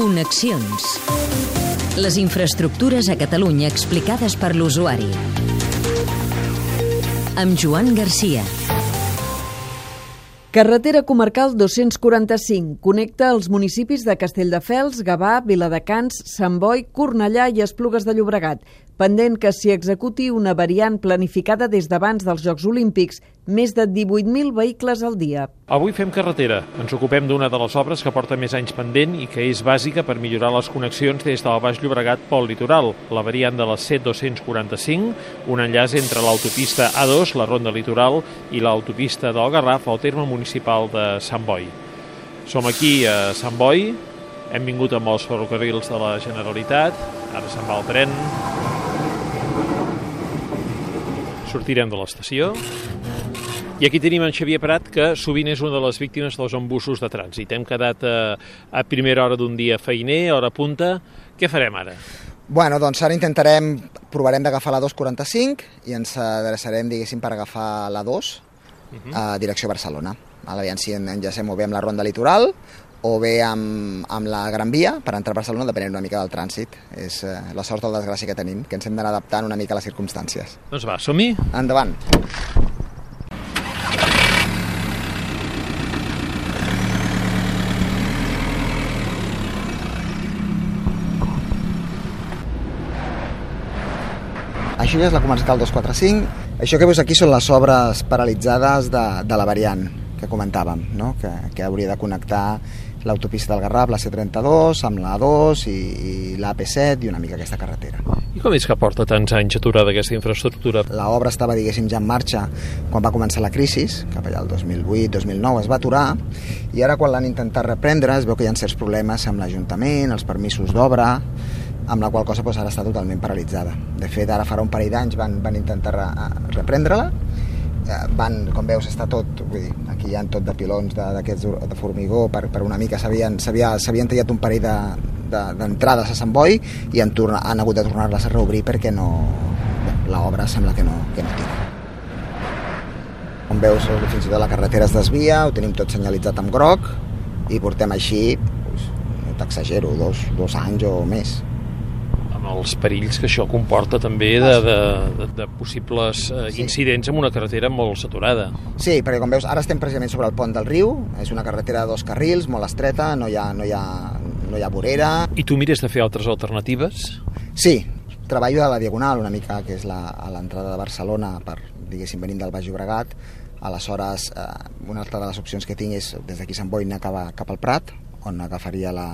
Connexions. Les infraestructures a Catalunya explicades per l'usuari. Amb Joan Garcia. Carretera comarcal 245 connecta els municipis de Castelldefels, Gavà, Viladecans, Sant Boi, Cornellà i Esplugues de Llobregat, pendent que s'hi executi una variant planificada des d'abans dels Jocs Olímpics, més de 18.000 vehicles al dia. Avui fem carretera. Ens ocupem d'una de les obres que porta més anys pendent i que és bàsica per millorar les connexions des del Baix Llobregat pel litoral, la variant de la C245, un enllaç entre l'autopista A2, la ronda litoral, i l'autopista del Garraf al terme municipal de Sant Boi. Som aquí a Sant Boi, hem vingut amb els ferrocarrils de la Generalitat, ara se'n va el tren, sortirem de l'estació i aquí tenim en Xavier Prat, que sovint és una de les víctimes dels embussos de trànsit. Hem quedat a, a primera hora d'un dia feiner, hora punta. Què farem ara? Bueno, doncs ara intentarem, provarem d'agafar la 245 i ens adreçarem, diguéssim, per agafar la 2 uh -huh. a direcció Barcelona. Aviam si enllacem o bé amb la ronda litoral o bé amb, amb la Gran Via per entrar a Barcelona, depenent una mica del trànsit. És eh, la sort o la desgràcia que tenim, que ens hem d'anar adaptant una mica a les circumstàncies. Doncs va, som-hi? Endavant. Això ja és la comercial 245. Això que veus aquí són les obres paralitzades de, de la variant que comentàvem, no? que, que hauria de connectar l'autopista del Garraf, la C32, amb la A2 i, i l'AP7 i una mica aquesta carretera. I com és que porta tants anys aturada aquesta infraestructura? L'obra estava, diguéssim, ja en marxa quan va començar la crisi, cap allà el 2008-2009 es va aturar, i ara quan l'han intentat reprendre es veu que hi ha certs problemes amb l'Ajuntament, els permisos d'obra, amb la qual cosa doncs, ara està totalment paralitzada. De fet, ara farà un parell d'anys van, van intentar re, reprendre-la, van, com veus, està tot, vull dir, aquí hi ha tot de pilons d'aquests de, de formigó, per, per una mica s'havien tallat un parell d'entrades de, a Sant Boi i han, torna, han hagut de tornar-les a reobrir perquè no, l'obra sembla que no, que no tira. Com veus, fins i tot la carretera es desvia, ho tenim tot senyalitzat amb groc i portem així, doncs, no t'exagero, dos, dos anys o més els perills que això comporta també de, de, de, de possibles eh, sí. incidents en una carretera molt saturada. Sí, perquè com veus, ara estem precisament sobre el pont del riu, és una carretera de dos carrils, molt estreta, no hi ha, no hi ha, no hi ha vorera... I tu mires de fer altres alternatives? Sí, treballo a la Diagonal una mica, que és la, a l'entrada de Barcelona, per, diguéssim, venint del Baix Llobregat, aleshores eh, una altra de les opcions que tinc és des d'aquí Sant Boi anar cap, a, cap al Prat, on agafaria la,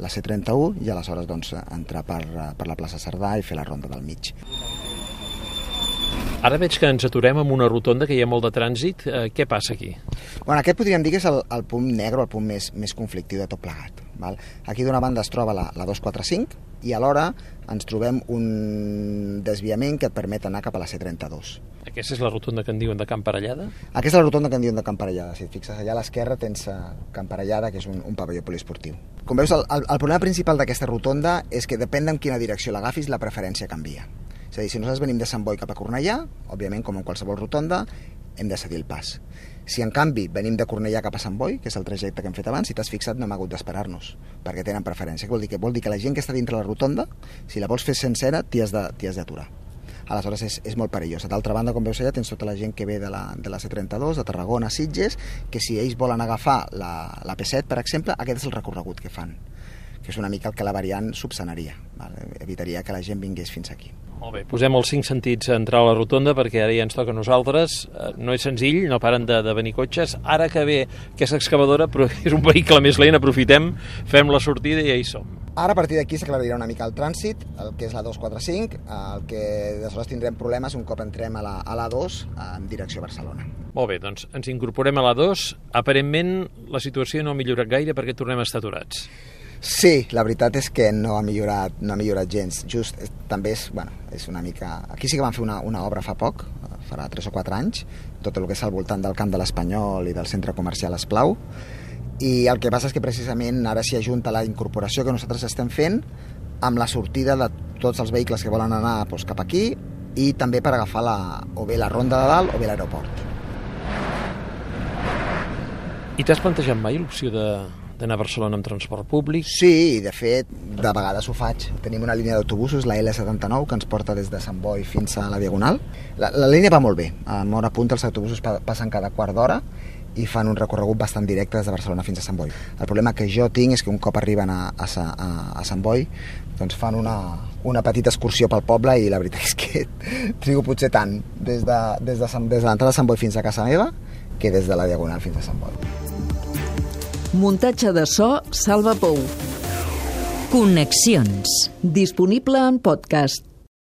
la C31 i aleshores doncs, entrar per, per la plaça Cerdà i fer la ronda del mig. Ara veig que ens aturem amb una rotonda que hi ha molt de trànsit. Eh, què passa aquí? Bueno, aquest podríem dir que és el, el punt negre, el punt més, més conflictiu de tot plegat. Val? Aquí d'una banda es troba la, la 245 i alhora ens trobem un desviament que et permet anar cap a la C32. Aquesta és la rotonda que en diuen de Camparellada? Aquesta és la rotonda que en diuen de Camparellada. Si et fixes allà a l'esquerra tens eh, Camparellada, que és un, un pavelló poliesportiu. Com veus, el, el, el problema principal d'aquesta rotonda és que depèn en quina direcció l'agafis, la preferència canvia. És a dir, si nosaltres venim de Sant Boi cap a Cornellà, òbviament, com en qualsevol rotonda, hem de cedir el pas. Si en canvi venim de Cornellà cap a Sant Boi, que és el trajecte que hem fet abans, si t'has fixat no hem hagut d'esperar-nos, perquè tenen preferència. Què vol dir? Que vol dir que la gent que està dintre la rotonda, si la vols fer sencera, t'hi has d'aturar. Aleshores és, és molt perillós. D'altra banda, com veus allà, tens tota la gent que ve de la, de la C32, de Tarragona, Sitges, que si ells volen agafar la, la P7, per exemple, aquest és el recorregut que fan que és una mica el que la variant subsanaria. Val? Evitaria que la gent vingués fins aquí. Molt bé, posem els cinc sentits a entrar a la rotonda perquè ara ja ens toca a nosaltres. Eh, no és senzill, no paren de, de venir cotxes. Ara que ve aquesta excavadora, però és un vehicle més lent, aprofitem, fem la sortida i ja hi som. Ara a partir d'aquí s'aclarirà una mica el trànsit, el que és la 245, el que aleshores tindrem problemes un cop entrem a la, a la 2 en direcció a Barcelona. Molt bé, doncs ens incorporem a la 2. Aparentment la situació no ha millorat gaire perquè tornem a estar aturats. Sí, la veritat és que no ha millorat, no ha millorat gens. Just, eh, també és, bueno, és una mica... Aquí sí que van fer una, una obra fa poc, farà 3 o 4 anys, tot el que és al voltant del camp de l'Espanyol i del centre comercial Esplau, i el que passa és que precisament ara s'hi ajunta la incorporació que nosaltres estem fent amb la sortida de tots els vehicles que volen anar doncs, cap aquí i també per agafar la, o bé la ronda de dalt o bé l'aeroport. I t'has plantejat mai l'opció de, d'anar a Barcelona amb transport públic. Sí, de fet, de vegades ho faig. Tenim una línia d'autobusos, la L79, que ens porta des de Sant Boi fins a la Diagonal. La, la línia va molt bé. A hora punta els autobusos pa passen cada quart d'hora i fan un recorregut bastant directe des de Barcelona fins a Sant Boi. El problema que jo tinc és que un cop arriben a, a, a, a Sant Boi doncs fan una, una petita excursió pel poble i la veritat és que trigo potser tant des de, des de, des de l'entrada de Sant Boi fins a casa meva que des de la Diagonal fins a Sant Boi. Muntatge de so Salva Pou. Connexions. Disponible en podcast.